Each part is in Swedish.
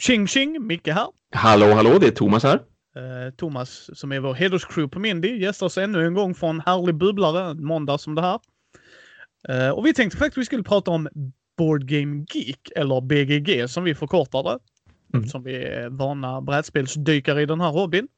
Tjing tjing! Micke här. Hallå hallå, det är Thomas här. Eh, Thomas som är vår hederscrew på Mindy gästar oss ännu en gång från Härlig Bubblare, en måndag som det här. Eh, och vi tänkte faktiskt att vi skulle prata om Board Game Geek, eller BGG som vi förkortar det. Mm. Som vi är vana brädspelsdykare i den här hobbyn.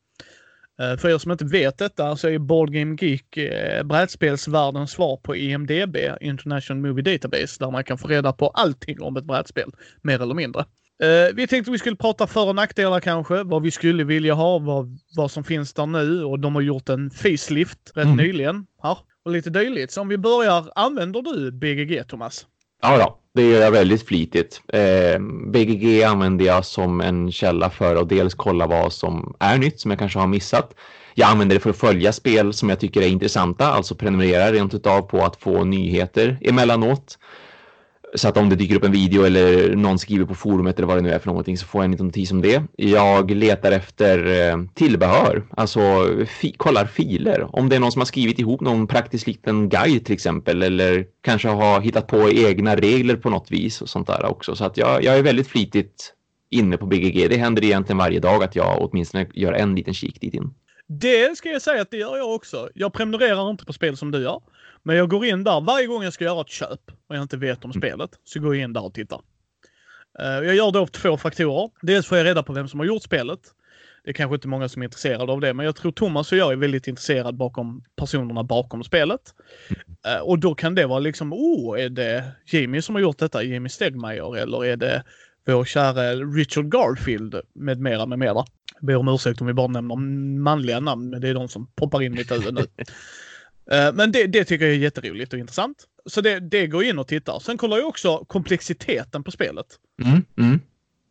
Eh, för er som inte vet detta så är Board Game Geek brädspelsvärldens svar på IMDB, International Movie Database, där man kan få reda på allting om ett brädspel, mer eller mindre. Eh, vi tänkte vi skulle prata för och nackdelar kanske, vad vi skulle vilja ha, vad, vad som finns där nu och de har gjort en facelift rätt Mm. nyligen här och lite dylikt. Så om vi börjar, använder du BGG Thomas? Ja, då, det gör jag väldigt flitigt. Eh, BGG använder jag som en källa för att dels kolla vad som är nytt som jag kanske har missat. Jag använder det för att följa spel som jag tycker är intressanta, alltså prenumerera rent utav på att få nyheter emellanåt. Så att om det dyker upp en video eller någon skriver på forumet eller vad det nu är för någonting så får jag en liten notis om det. Jag letar efter eh, tillbehör, alltså fi- kollar filer. Om det är någon som har skrivit ihop någon praktisk liten guide till exempel eller kanske har hittat på egna regler på något vis och sånt där också. Så att jag, jag är väldigt flitigt inne på BGG. Det händer egentligen varje dag att jag åtminstone gör en liten kik dit in. Det ska jag säga att det gör jag också. Jag prenumererar inte på spel som du gör. Men jag går in där varje gång jag ska göra ett köp och jag inte vet om Mm. spelet. Så går jag in där och tittar. Eh, Jag gör det av två faktorer. Dels får jag reda på vem som har gjort spelet. Det är kanske inte många som är intresserade av det, men jag tror Thomas och jag är väldigt intresserad bakom personerna bakom spelet. Eh, Och då kan det vara liksom, oh, är det Jamie som har gjort detta, Jamie Stegmaier, eller är det vår kära Richard Garfield med mera, med mera. Jag ber om ursäkt om vi bara nämner manliga namn, men det är de som poppar in i mitt huvud nu. Eh, Men det, det tycker jag är jätteroligt och intressant. Så det, det går in och tittar. Sen kollar jag också komplexiteten på spelet. Mm, mm.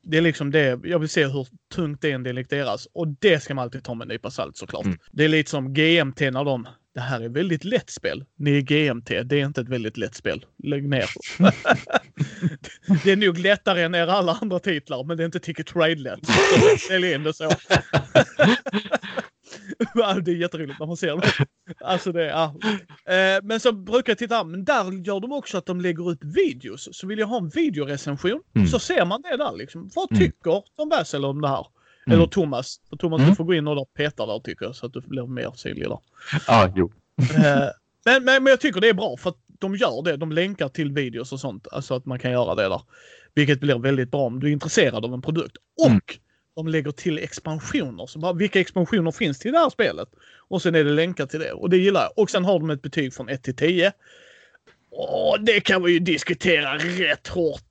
Det är liksom det, jag vill se hur tungt det är enligt deras. Och det ska man alltid ta med en nypa salt såklart. Mm. Det är lite som GMT när de, det här är väldigt lätt spel. Ni är GMT, det är inte ett väldigt lätt spel. Lägg ner. det är nog lättare än era alla andra titlar, men det är inte Ticket to Ride-lätt. Sälj in det så. Det är jätteroligt när man ser det. Alltså det, ja. Eh, Men så brukar jag titta, men där gör de också att de lägger upp videos. Så vill jag ha en videorecension Mm. så ser man det där liksom. Vad Mm. tycker Tom Bassel om det här? Mm. Eller Thomas. För Thomas Mm. du får gå in och peta där tycker jag så att du blir mer synlig där. Ja, jo. Eh, men, men, men jag tycker det är bra för att de gör det. De länkar till videos och sånt. Alltså att man kan göra det där. Vilket blir väldigt bra om du är intresserad av en produkt. Och Mm. de lägger till expansioner. Så bara, vilka expansioner finns till det här spelet? Och sen är det länkar till det. Och det gillar jag. Och sen har de ett betyg från 1 till 10. Och det kan vi ju diskutera rätt hårt.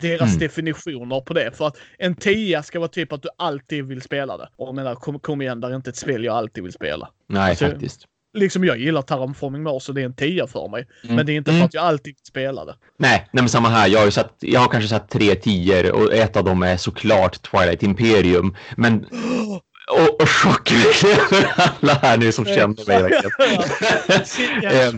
Deras Mm. definitioner på det. För att en 10 ska vara typ att du alltid vill spela det. Och jag menar, kom, kom igen, där är inte ett spel jag alltid vill spela. Nej, Alltså, faktiskt. Liksom jag gillar Terraforming Mars och det är en 10 för mig. Mm. Men det är inte Mm. för att jag alltid vill spela det. Nej, nej men samma här. Jag har, ju satt, jag har kanske satt tre tior och ett av dem är såklart Twilight Imperium. Men... Och, och chock över alla här nu som känner mig. Sitta ja.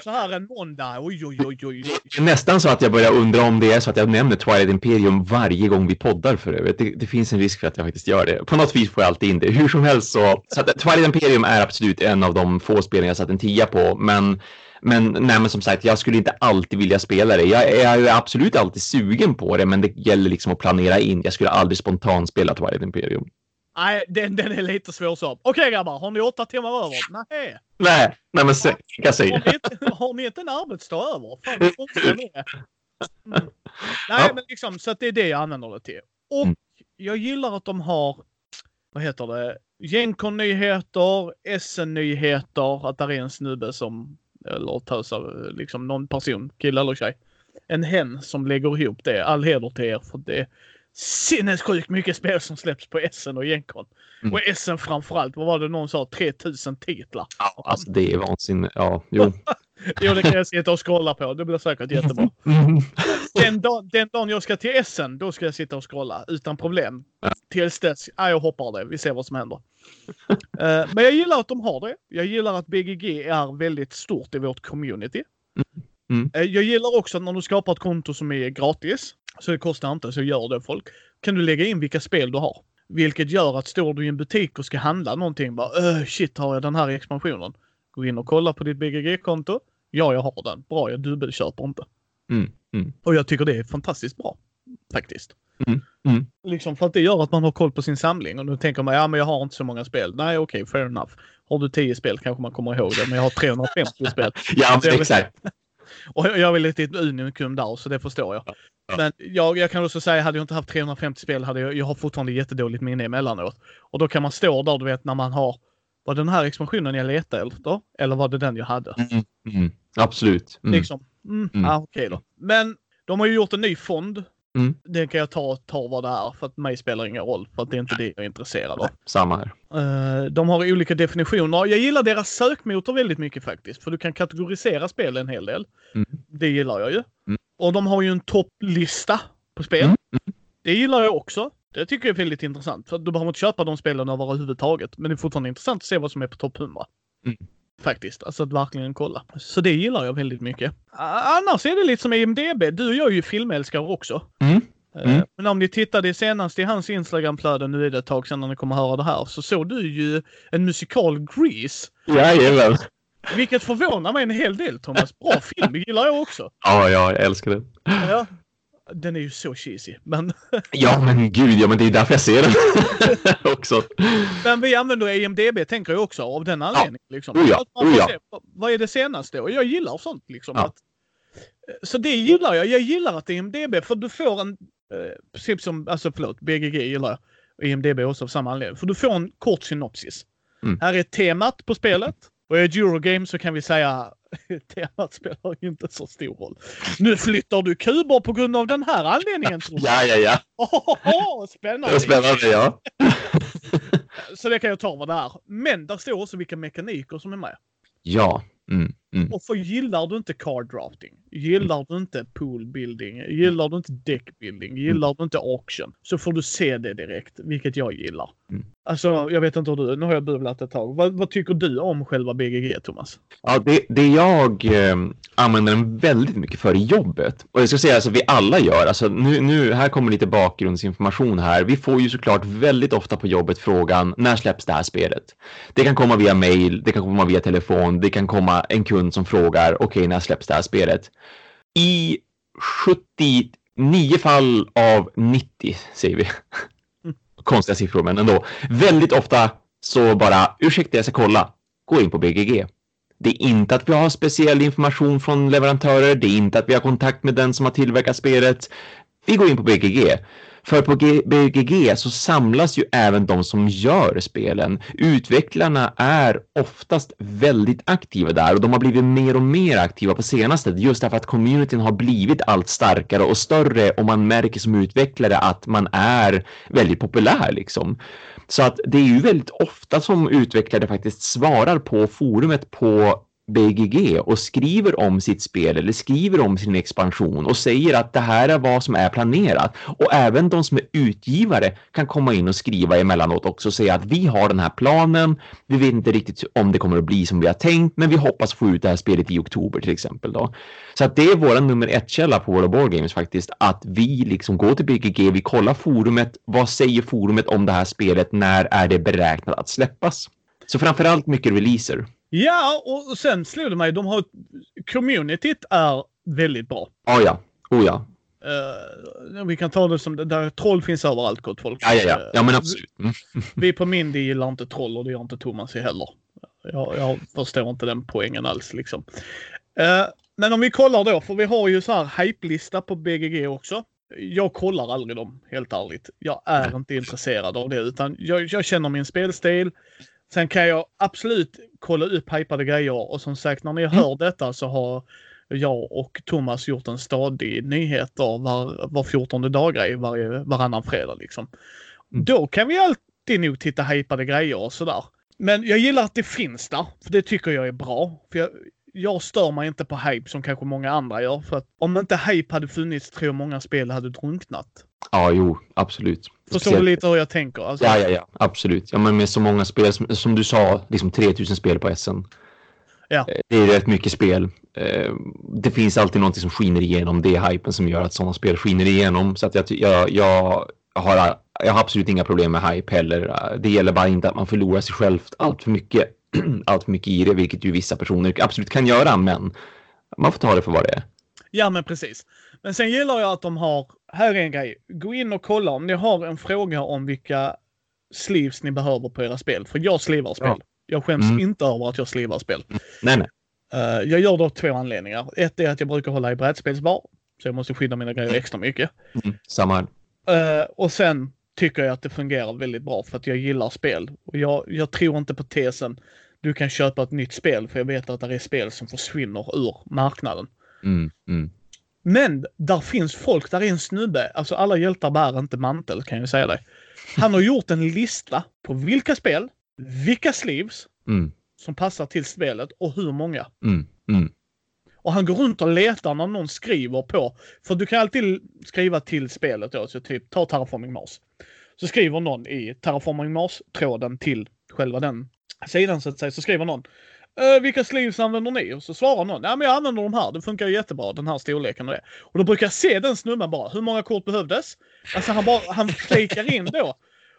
så här en måndag. Oj, oj, oj, oj. Det är nästan så att jag börjar undra om det är så att jag nämner Twilight Imperium varje gång vi poddar för övrigt. Det, det finns en risk för att jag faktiskt gör det. På något vis får jag alltid in det. Hur som helst så, så att Twilight Imperium är absolut en av de få spelen jag satt en tia på. Men, men, nej, men som sagt, jag skulle inte alltid vilja spela det. Jag är, jag är absolut alltid sugen på det, men det gäller liksom att planera in. Jag skulle aldrig spontant spela Twilight Imperium. Nej, den, den är lite svår så. Okej grabbar, har ni åtta timmar över? Nej. Nej, nej men se, jag Har ni, inte, har ni inte en arbetsdag över? Fan. Mm. Nej, men liksom så att det är det jag använder det till. Och Mm. jag gillar att de har, vad heter det, Gencon-nyheter, SN-nyheter, att där är en snubbe som, eller tösar, liksom någon person, kille eller tjej. En hen som lägger ihop det. All heder till er för det sinnessjukt mycket spel som släpps på SN och Gencon. Mm. Och SN framförallt, vad var det någon sa? 3000 titlar. Ja, alltså det är vansinnigt. Ja, jo. Jo, det kan jag sitta och scrolla på. Det blir säkert jättebra. Mm. Den, dag, den dagen jag ska till Essen, då ska jag sitta och scrolla utan problem. Ja. Tills dess, ja, jag hoppar det. Vi ser vad som händer. Eh, men jag gillar att de har det. Jag gillar att BGG är väldigt stort i vårt community. Mm. Eh, jag gillar också att när du skapar ett konto som är gratis, så det kostar inte, så gör det folk. Kan du lägga in vilka spel du har. Vilket gör att står du i en butik och ska handla någonting, bara öh, shit har jag den här expansionen? Gå in och kolla på ditt BGG-konto. Ja, jag har den. Bra, jag dubbelköper inte. Mm. Mm. Och jag tycker det är fantastiskt bra. Faktiskt. Mm. Mm. Liksom för att det gör att man har koll på sin samling. Och nu tänker man, ja men jag har inte så många spel. Nej okej, okay, fair enough. Har du 10 spel kanske man kommer ihåg det, men jag har 350 spel. ja, men exakt. Och jag är väl lite ett unikum där, så det förstår jag. Ja. Men jag, jag kan också säga, hade jag inte haft 350 spel hade jag, jag har fortfarande jättedåligt minne emellanåt. Och då kan man stå där, du vet, när man har var det den här expansionen jag letade efter? Eller var det den jag hade? Mm, mm, absolut. Mm. Liksom. Mm, mm. Ah, Okej okay då. Men de har ju gjort en ny fond. Mm. Den kan jag ta, ta vad det är för att mig spelar ingen roll. För att det är inte det jag är intresserad av. Samma här. Uh, de har olika definitioner. Jag gillar deras sökmotor väldigt mycket faktiskt. För du kan kategorisera spel en hel del. Mm. Det gillar jag ju. Mm. Och de har ju en topplista på spel. Mm. Det gillar jag också. Det tycker jag är väldigt intressant. För du behöver inte köpa de spelen överhuvudtaget. Men det är fortfarande intressant att se vad som är på topp 100. Faktiskt. Alltså att verkligen kolla. Så det gillar jag väldigt mycket. Annars är det lite som IMDB. Du och jag är ju filmälskare också. Mm. Eh, mm. Men om ni tittade senast i hans Instagramflöde, nu är det ett tag sedan när ni kommer höra det här, så såg du ju en musikal Grease. Jajamän. Vilket förvånar mig en hel del Thomas. Bra film, det gillar jag också. Ja, ja jag älskar den. Ja, den är ju så cheesy, men... ja, men gud, ja, men det är därför jag ser den också. Men vi använder EMDB, tänker jag också, av den anledningen. Ja. Liksom. Oh ja. Oh ja. Vad är det senaste? Och jag gillar sånt liksom. Ja. Att, så det gillar jag. Jag gillar att EMDB, för du får en... Eh, precis som, alltså förlåt, BGG gillar jag. Och EMDB också av samma anledning. För du får en kort synopsis. Mm. Här är temat på spelet. Och i ett Eurogame så kan vi säga temat spelar ju inte så stor roll. Nu flyttar du kuber på grund av den här anledningen. Tror jag. Ja, ja, ja. Oh, spännande. Spännande, ja. så det kan jag ta vad det är. Men där står också vilka mekaniker som är med. Ja. Mm, mm. Och för gillar du inte card drafting, gillar mm. du inte pool building, gillar du inte deck building, gillar mm. du inte auction så får du se det direkt, vilket jag gillar. Alltså, jag vet inte hur du, nu har jag bubblat ett tag. Vad, vad tycker du om själva BGG, Thomas? Ja, det, det jag eh, använder den väldigt mycket för i jobbet. Och jag ska säga, alltså vi alla gör, alltså nu, nu, här kommer lite bakgrundsinformation här. Vi får ju såklart väldigt ofta på jobbet frågan, när släpps det här spelet? Det kan komma via mail, det kan komma via telefon, det kan komma en kund som frågar, okej, okay, när släpps det här spelet? I 79 fall av 90, säger vi, konstiga siffror, men ändå. Väldigt ofta så bara, ursäkta jag ska kolla, gå in på BGG. Det är inte att vi har speciell information från leverantörer, det är inte att vi har kontakt med den som har tillverkat spelet. Vi går in på BGG. För på BGG så samlas ju även de som gör spelen. Utvecklarna är oftast väldigt aktiva där och de har blivit mer och mer aktiva på senaste just därför att communityn har blivit allt starkare och större och man märker som utvecklare att man är väldigt populär liksom. Så att det är ju väldigt ofta som utvecklare faktiskt svarar på forumet på BGG och skriver om sitt spel eller skriver om sin expansion och säger att det här är vad som är planerat. Och även de som är utgivare kan komma in och skriva emellanåt också och säga att vi har den här planen. Vi vet inte riktigt om det kommer att bli som vi har tänkt, men vi hoppas få ut det här spelet i oktober till exempel då. Så att det är vår nummer ett källa på World of War Games faktiskt, att vi liksom går till BGG, vi kollar forumet. Vad säger forumet om det här spelet? När är det beräknat att släppas? Så framförallt mycket releaser. Ja, och sen slog det mig, de har... Communityt är väldigt bra. Oh ja, oh ja. Uh, vi kan ta det som, där troll finns överallt gott folk. Ja, ja, ja. ja men absolut. Mm. vi på Mindy gillar inte troll och det gör inte Thomas heller. Jag, jag förstår inte den poängen alls liksom. Uh, men om vi kollar då, för vi har ju så här hype-lista på BGG också. Jag kollar aldrig dem, helt ärligt. Jag är inte intresserad av det, utan jag, jag känner min spelstil. Sen kan jag absolut kolla upp hypade grejer och som sagt när ni mm. hör detta så har jag och Thomas gjort en stadig nyheter var, var 14 dagar i varje, varannan fredag liksom. Mm. Då kan vi alltid nog titta hypade grejer och sådär. Men jag gillar att det finns där, för det tycker jag är bra. För jag, jag stör mig inte på hype som kanske många andra gör. För att om inte hype hade funnits tror jag många spel hade drunknat. Ja, jo, absolut. Förstår du lite hur jag tänker? Alltså... Ja, ja, ja, absolut. Ja, men med så många spel, som, som du sa, liksom 3000 spel på SN. Ja. Eh, det är rätt mycket spel. Eh, det finns alltid någonting som skiner igenom. Det är hypen som gör att sådana spel skiner igenom. Så att jag, jag, jag, har, jag har absolut inga problem med hype heller. Det gäller bara inte att man förlorar sig själv allt för mycket, allt mycket i det, vilket ju vissa personer absolut kan göra, men man får ta det för vad det är. Ja, men precis. Men sen gillar jag att de har här är en grej. Gå in och kolla om ni har en fråga om vilka sleeves ni behöver på era spel. För jag slivar spel. Ja. Jag skäms Mm. inte över att jag slivar spel. Nej, nej. Eh, jag gör det av två anledningar. Ett är att jag brukar hålla i brädspelsbar. Så jag måste skydda mina grejer extra mycket. Mm. Samma. Eh, och sen tycker jag att det fungerar väldigt bra för att jag gillar spel. Och jag, jag tror inte på tesen du kan köpa ett nytt spel för jag vet att det är spel som försvinner ur marknaden. Mm. Mm. Men där finns folk, där är en snubbe, alltså alla hjältar bär inte mantel kan jag säga dig. Han har gjort en lista på vilka spel, vilka sleeves Mm. som passar till spelet och hur många. Mm. Mm. Och han går runt och letar när någon skriver på. För du kan alltid skriva till spelet då, så typ ta Terraforming Mars. Så skriver någon i Terraforming Mars-tråden till själva den sidan så att säga, så skriver någon "Eh, vilka sleeves använder ni? Och så svarar någon, ja men jag använder de här, det funkar ju jättebra, den här storleken och det. Och då brukar jag se den snubben bara, hur många kort behövdes? Alltså han bara, han flikar in då.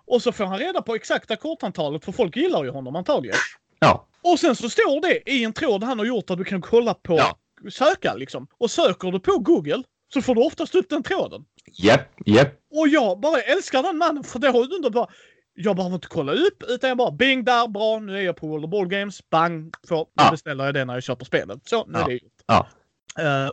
Och så får han reda på exakta kortantalet, för folk gillar ju honom antagligen. Ja. Och sen så står det i en tråd han har gjort att du kan kolla på, Ja. söka liksom. Och söker du på Google så får du oftast upp den tråden. Japp, japp. Och jag bara älskar den mannen för det har bara jag behöver inte kolla upp utan jag bara bing där, bra, nu är jag på World of Ball Games, bang, nu Ja. beställer jag det när jag köper spelet. Så, nu är Ja. det gjort. Ja.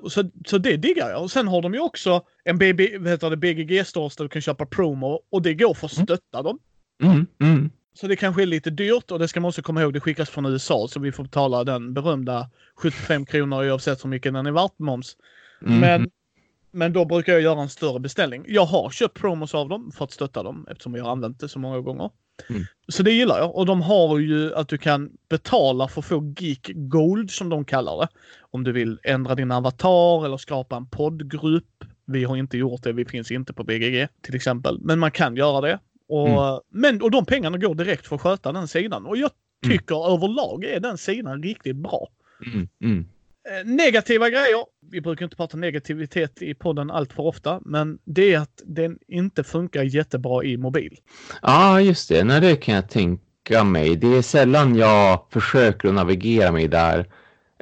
Och så, så det diggar jag. Och sen har de ju också en BB, vad heter det, BGG stores där du kan köpa promo och det går för att stötta dem. Mm. Mm. Så det kanske är lite dyrt och det ska man också komma ihåg, det skickas från USA så vi får betala den berömda 75 kronor oavsett hur mycket den är värt moms. Mm. Men, men då brukar jag göra en större beställning. Jag har köpt promos av dem för att stötta dem eftersom jag har använt det så många gånger. Mm. Så det gillar jag. Och de har ju att du kan betala för att få Geek Gold som de kallar det. Om du vill ändra din avatar eller skapa en poddgrupp. Vi har inte gjort det, vi finns inte på BGG till exempel. Men man kan göra det. Och, Mm. men, och de pengarna går direkt för att sköta den sidan. Och jag Mm. tycker överlag är den sidan riktigt bra. Mm. Eh, negativa grejer. Vi brukar inte prata negativitet i podden allt för ofta, men det är att den inte funkar jättebra i mobil. Ja, just det. Nej, det kan jag tänka mig. Det är sällan jag försöker att navigera mig där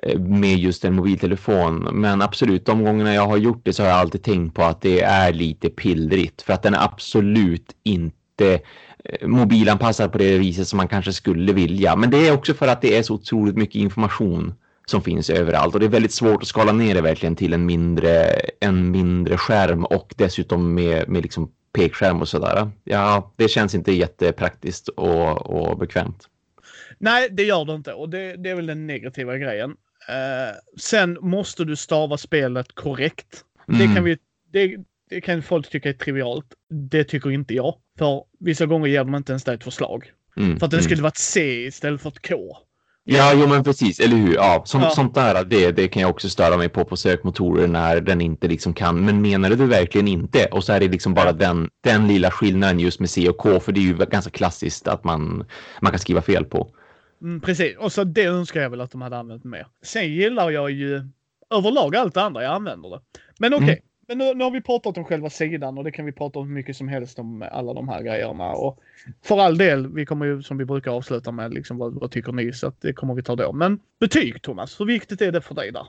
eh, med just en mobiltelefon. Men absolut, de gångerna jag har gjort det så har jag alltid tänkt på att det är lite pillrigt för att den är absolut inte eh, mobilanpassad på det viset som man kanske skulle vilja. Men det är också för att det är så otroligt mycket information som finns överallt och det är väldigt svårt att skala ner det verkligen till en mindre, en mindre skärm och dessutom med, med liksom pekskärm och sådär. Ja, det känns inte jättepraktiskt och, och bekvämt. Nej, det gör det inte och det, det är väl den negativa grejen. Eh, sen måste du stava spelet korrekt. Det Mm. kan vi... Det, det kan folk tycka är trivialt. Det tycker inte jag. För vissa gånger ger de inte ens dig ett förslag. Mm, För att det mm. skulle vara ett C istället för ett K. Ja, jo men precis, eller hur? Ja, som, Ja. sånt där, det, det kan jag också störa mig på på sökmotorer när den inte liksom kan. Men menar du verkligen inte? Och så är det liksom bara den, den lilla skillnaden just med C och K, för det är ju ganska klassiskt att man, man kan skriva fel på. Mm, precis, och så det önskar jag väl att de hade använt mer. Sen gillar jag ju överlag allt det andra jag använder det. Men okej, Mm men nu, nu har vi pratat om själva sidan och det kan vi prata om hur mycket som helst om alla de här grejerna. Och för all del, vi kommer ju som vi brukar avsluta med liksom vad, vad tycker ni? Så att det kommer vi ta då. Men betyg Thomas, hur viktigt är det för dig där?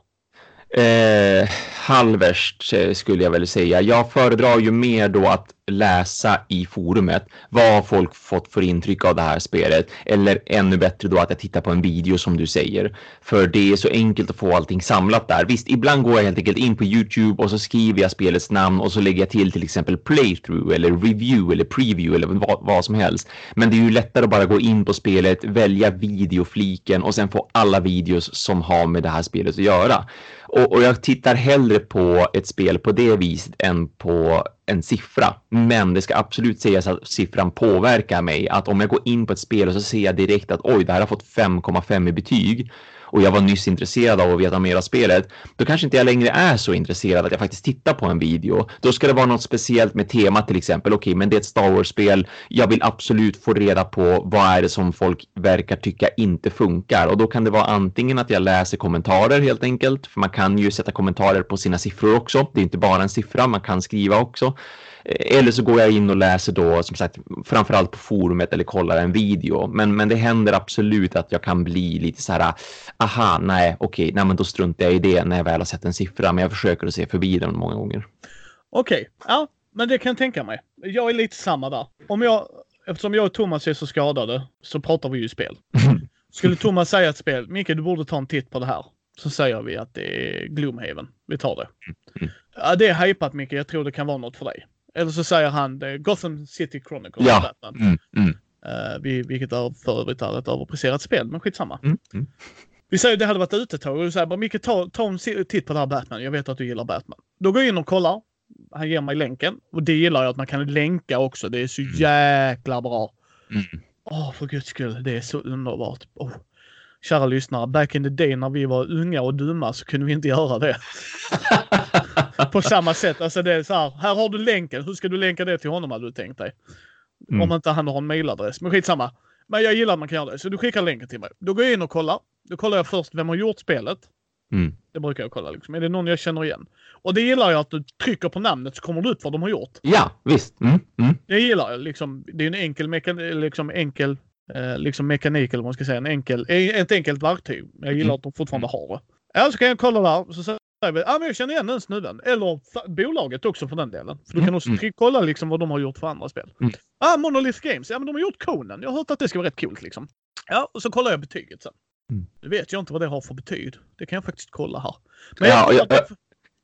Eh, halvvärst eh, skulle jag väl säga. Jag föredrar ju mer då att läsa i forumet. Vad har folk fått för intryck av det här spelet? Eller ännu bättre då att jag tittar på en video som du säger. För det är så enkelt att få allting samlat där. Visst, ibland går jag helt enkelt in på Youtube och så skriver jag spelets namn och så lägger jag till till exempel playthrough eller review eller preview eller vad, vad som helst. Men det är ju lättare att bara gå in på spelet, välja videofliken och sen få alla videos som har med det här spelet att göra. Och, och jag tittar hellre på ett spel på det viset än på en siffra. Men det ska absolut sägas att siffran påverkar mig. Att om jag går in på ett spel och så ser jag direkt att oj, det här har fått 5,5 i betyg och jag var nyss intresserad av att veta mer av spelet, då kanske inte jag längre är så intresserad att jag faktiskt tittar på en video. Då ska det vara något speciellt med temat till exempel. Okej, men det är ett Star Wars-spel. Jag vill absolut få reda på vad är det som folk verkar tycka inte funkar och då kan det vara antingen att jag läser kommentarer helt enkelt, för man kan ju sätta kommentarer på sina siffror också. Det är inte bara en siffra, man kan skriva också. Eh, Eller så går jag in och läser då som sagt framförallt på forumet eller kollar en video. Men, men det händer absolut att jag kan bli lite så här, aha, nej, okej, nej men då struntar jag i det när jag väl har sett en siffra. Men jag försöker att se förbi den många gånger. Okej, ja. men det kan jag tänka mig. Jag är lite samma där. Om jag, eftersom jag och Thomas är så skadade så pratar vi ju spel. Skulle Thomas säga ett spel, Micke du borde ta en titt på det här. Så säger vi att det är Gloomhaven. Vi tar det. Mm. Ja, det är hypat Micke, jag tror det kan vara något för dig. Eller så säger han är Gotham City Chronicles. Ja. Batman. Mm, mm, Eh, vi- vilket är för övrigt är ett överpresterat spel, men skitsamma. mm, mm. Vi säger att det hade varit ute ett tag och du säger bara Micke ta, ta en titt på det här Batman. Jag vet att du gillar Batman. Då går jag in och kollar. Han ger mig länken och det gillar jag att man kan länka också. Det är så jäkla bra. Mm. Åh, för guds skull. Det är så underbart. Åh. Kära lyssnare, back in the day när vi var unga och dumma så kunde vi inte göra det. På samma sätt. Alltså det är så här, här har du länken. Hur ska du länka det till honom hade du tänkt dig? Mm. Om inte han har en mailadress. Men skitsamma. Men jag gillar att man kan göra det. Så du skickar länken till mig. Då går jag in och kollar. Då kollar jag först vem har gjort spelet. Mm. Det brukar jag kolla liksom. Är det någon jag känner igen? Och det gillar jag att du trycker på namnet så kommer det upp vad de har gjort. Ja, visst. Mm, mm. Det gillar jag liksom. Det är en enkel, liksom enkel eh, liksom mekanik eller vad man ska säga. En enkel, ett enkelt verktyg. Jag gillar Mm. att de fortfarande har det. Ja, så kan jag kolla där. Så säger vi, ja men jag känner igen den snubben. Eller bolaget också för den delen. För du kan Mm, också mm. kolla liksom vad de har gjort för andra spel. Mm. Ah, Monolith Games. Ja men de har gjort Conan. Jag har hört att det ska vara rätt coolt liksom. Ja, och så kollar jag betyget sen. Mm. Nu vet jag inte vad det har för betyg. Det kan jag faktiskt kolla här. Men Ja, jag, jag-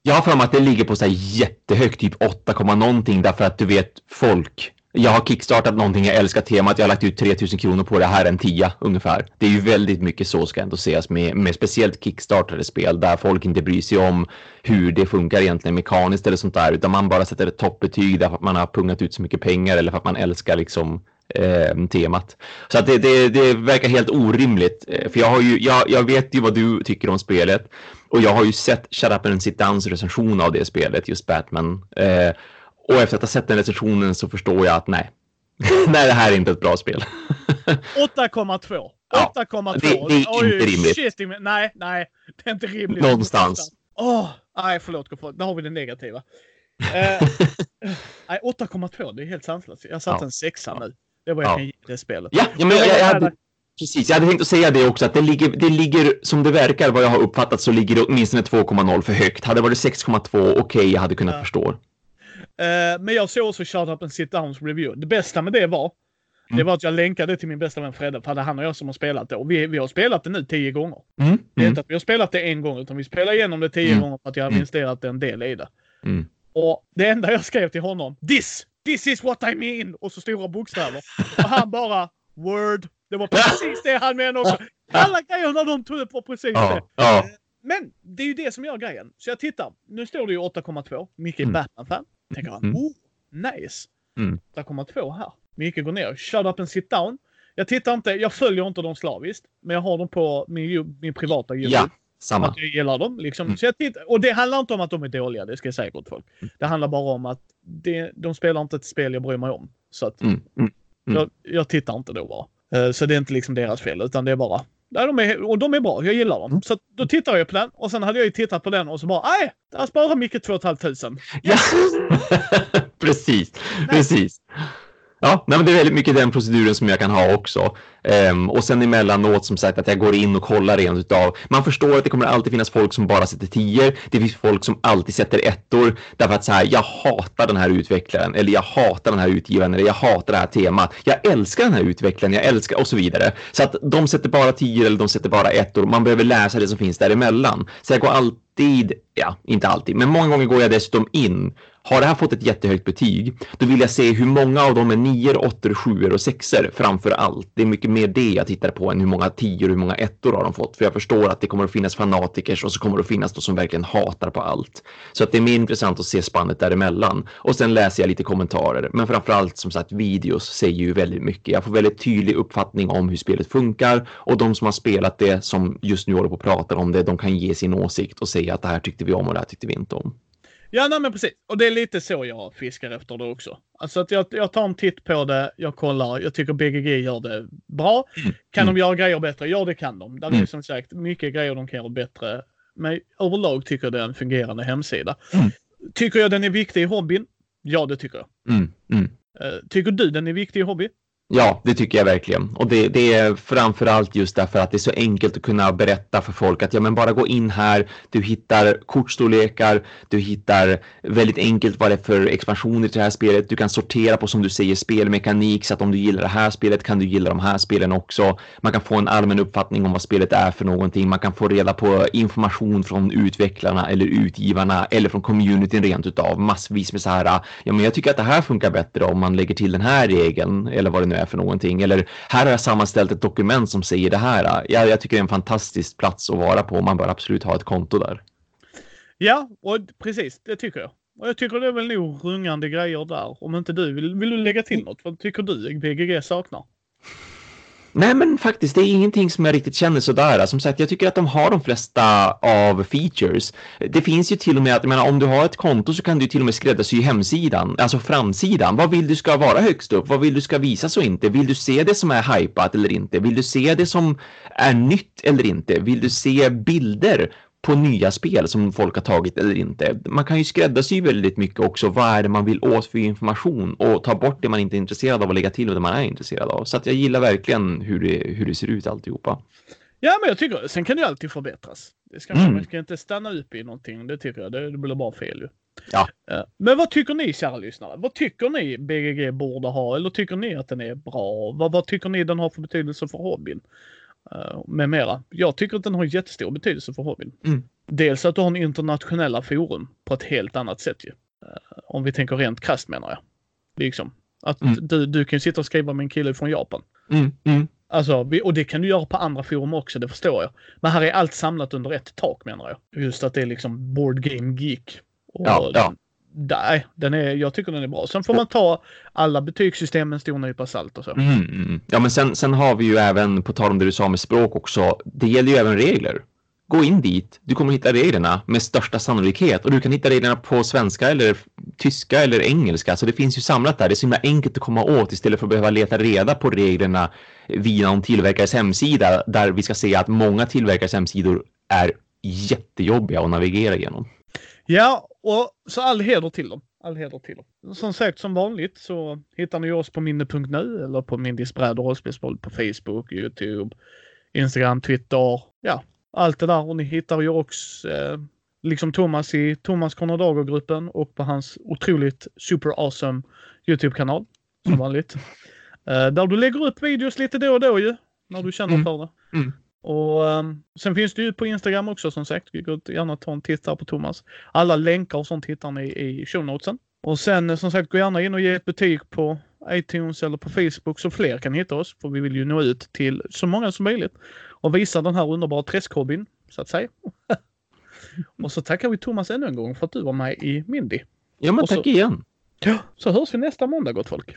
Jag har för mig att det ligger på så jättehögt, typ 8, komma någonting därför att du vet folk. Jag har kickstartat någonting, jag älskar temat, jag har lagt ut 3000 kronor på det, här en tia ungefär. Det är ju väldigt mycket så ska ändå sägas med, med speciellt kickstartade spel där folk inte bryr sig om hur det funkar egentligen mekaniskt eller sånt där utan man bara sätter ett toppbetyg därför att man har pungat ut så mycket pengar eller för att man älskar liksom eh, temat. Så att det, det, det verkar helt orimligt. eh, För jag, har ju, jag, jag vet ju vad du tycker om spelet. Och jag har ju sett Shut Up and Sit Downs recension av det spelet, just Batman. Eh, och efter att ha sett den recensionen så förstår jag att nej. nej, det här är inte ett bra spel. 8,2. Ja, 8,2. det- det är inte Oj, rimligt. Shit, nej, nej. Det är inte rimligt. Någonstans. Åh, nej förlåt. Där har vi det negativa. Eh, nej, 8,2. Det är helt sanslöst. Jag satte Ja. en sexa nu. Det vad jag Ja. kan ge det spelet. ja, ja, men jag, jag, jag hade, precis, jag hade tänkt att säga det också, att det ligger, det ligger, som det verkar, vad jag har uppfattat, så ligger det åtminstone 2,0 för högt. Hade det varit 6,2, okej, jag hade kunnat Ja. förstå. Eh, men jag såg också Shut Up and Sit Downs review. Det bästa med det var, det Mm. var att jag länkade till min bästa vän Fredde, för det är han och jag som har spelat det. Och vi, vi har spelat det nu tio gånger. Mm, Det är mm, inte att vi har spelat det en gång, utan vi spelar igenom det tio Mm. gånger för att jag har Mm. investerat en del i det. mm. Och det enda jag skrev till honom, this! This is what I mean! Och så stora bokstäver. Och han bara, word. Det var precis det han menade också. Alla grejerna de tog upp var precis Ja, det. ja. Men det är ju det som gör grejen. Så jag tittar. Nu står det ju 8,2. Micke är Mm. Batman-fan. Tänker han, Mm. oh, nice. Mm. 8,2 här. Micke går ner. Shut up and sit down. Jag tittar inte, jag följer inte dem slaviskt. Men jag har dem på min, min privata YouTube. ja samma. Att jag gillar dem. Liksom. Mm. Så jag tittar, och det handlar inte om att de är dåliga, det ska jag säga gott folk. Det handlar bara om att det, de spelar inte ett spel jag bryr mig om. Så att Mm, mm. Mm. jag, jag tittar inte då bara. Eh, Så det är inte liksom deras fel, utan det är bara... Nej, de är, och de är bra, jag gillar dem. Mm. Så då tittar jag på den och sen hade jag ju tittat på den och så bara nej, där sparar Micke 2 500. Ja. precis, precis. Ja, nej, men det är väldigt mycket den proceduren som jag kan ha också. Um, och sen emellanåt som sagt att jag går in och kollar rent utav. Man förstår att det kommer alltid finnas folk som bara sätter tior. Det finns folk som alltid sätter ettor därför att så här, jag hatar den här utvecklaren eller jag hatar den här utgivaren eller jag hatar det här temat. Jag älskar den här utvecklaren, jag älskar och så vidare. Så att de sätter bara tior eller de sätter bara ettor. Man behöver läsa det som finns däremellan. Så jag går alltid, ja, inte alltid, men många gånger går jag dessutom in har det här fått ett jättehögt betyg, då vill jag se hur många av dem är nior, åttor, sjuor och sexor framför allt. Det är mycket mer det jag tittar på än hur många tior och hur många ettor har de fått. För jag förstår att det kommer att finnas fanatiker och så kommer det att finnas de som verkligen hatar på allt. Så att det är mer intressant att se spannet däremellan. Och sen läser jag lite kommentarer. Men framför allt som sagt videos säger ju väldigt mycket. Jag får väldigt tydlig uppfattning om hur spelet funkar och de som har spelat det som just nu håller på och pratar om det, de kan ge sin åsikt och säga att det här tyckte vi om och det här tyckte vi inte om. Ja, nej men precis. Och det är lite så jag fiskar efter det också. Alltså att jag, jag tar en titt på det, jag kollar, jag tycker BGG gör det bra. Kan Mm. de göra grejer bättre? Ja, det kan de. Där är Mm. som sagt mycket grejer de kan göra bättre. Men överlag tycker jag det är en fungerande hemsida. Mm. Tycker jag den är viktig i hobbyn? Ja, det tycker jag. Mm, mm. Eh, tycker du den är viktig i hobby? Ja, det tycker jag verkligen. Och det, det är framförallt just därför att det är så enkelt att kunna berätta för folk att ja, men bara gå in här. Du hittar kortstorlekar. Du hittar väldigt enkelt vad det är för expansioner till det här spelet. Du kan sortera på som du säger spelmekanik så att om du gillar det här spelet kan du gilla de här spelen också. Man kan få en allmän uppfattning om vad spelet är för någonting. Man kan få reda på information från utvecklarna eller utgivarna eller från communityn rent utav massvis med så här. Ja, men jag tycker att det här funkar bättre om man lägger till den här regeln eller vad det nu är för någonting. Eller här har jag sammanställt ett dokument som säger det här. Jag, jag tycker det är en fantastisk plats att vara på. Man bör absolut ha ett konto där. Ja, och precis. Det tycker jag. Och jag tycker det är väl nog rungande grejer där. Om inte du vill, vill du lägga till något? Vad tycker du BGG saknar? Nej, men faktiskt, det är ingenting som jag riktigt känner sådär. Som sagt, jag tycker att de har de flesta av features. Det finns ju till och med att, jag menar, om du har ett konto så kan du till och med skräddarsy hemsidan, alltså framsidan. Vad vill du ska vara högst upp? Vad vill du ska visas och inte? Vill du se det som är hypat eller inte? Vill du se det som är nytt eller inte? Vill du se bilder på nya spel som folk har tagit eller inte. Man kan ju skräddarsy väldigt mycket också. Vad är det man vill åt för information och ta bort det man inte är intresserad av och lägga till det man är intresserad av. Så att jag gillar verkligen hur det, hur det ser ut alltihopa. Ja, men jag tycker sen kan det ju alltid förbättras. Det ska, mm. Man ska inte stanna upp i någonting. Det tycker jag. Det, det blir bara fel ju. Ja. Men vad tycker ni kära lyssnare? Vad tycker ni BGG borde ha? Eller tycker ni att den är bra? Vad, vad tycker ni den har för betydelse för hobbyn? Eh, med mera. Jag tycker att den har jättestor betydelse för hobbyn. Mm. Dels att du har en internationella forum på ett helt annat sätt ju. Eh, om vi tänker rent krasst menar jag. Liksom. Att mm. du, du kan sitta och skriva med en kille från Japan. Mm. Mm. Alltså, och det kan du göra på andra forum också, det förstår jag. Men här är allt samlat under ett tak menar jag. Just att det är liksom Board Game Geek. Och ja, ja. Nej, den är, jag tycker den är bra. Sen får man ta alla betygssystem med en stor nypa salt och så. Mm, mm. Ja, men sen, sen har vi ju även, på tal om det du sa med språk också, det gäller ju även regler. Gå in dit, du kommer hitta reglerna med största sannolikhet och du kan hitta reglerna på svenska eller tyska eller engelska. Så det finns ju samlat där. Det är så himla enkelt att komma åt istället för att behöva leta reda på reglerna via någon tillverkares hemsida där vi ska se att många tillverkares hemsidor är jättejobbiga att navigera igenom. Ja, och så all heder till dem. All heder till dem. Som sagt, som vanligt så hittar ni oss på minne.nu eller på Mindys bräd och rollspelsboll på Facebook, Youtube, Instagram, Twitter. Ja, allt det där. Och ni hittar ju också eh, liksom Thomas i Thomas Konradager-gruppen och på hans otroligt super awesome Youtube-kanal. Som mm. vanligt. Eh, där du lägger upp videos lite då och då ju. När du känner mm. för det. Mm. Och um, sen finns det ju på Instagram också som sagt. Går gärna ta en titt där på Thomas. Alla länkar och sånt hittar ni i show notesen. Och sen som sagt gå gärna in och ge ett betyg på iTunes eller på Facebook så fler kan hitta oss. För vi vill ju nå ut till så många som möjligt och visa den här underbara träskhobbyn så att säga. och så tackar vi Thomas ännu en gång för att du var med i Mindy. Ja men tack så, igen. Ja, så hörs vi nästa måndag gott folk.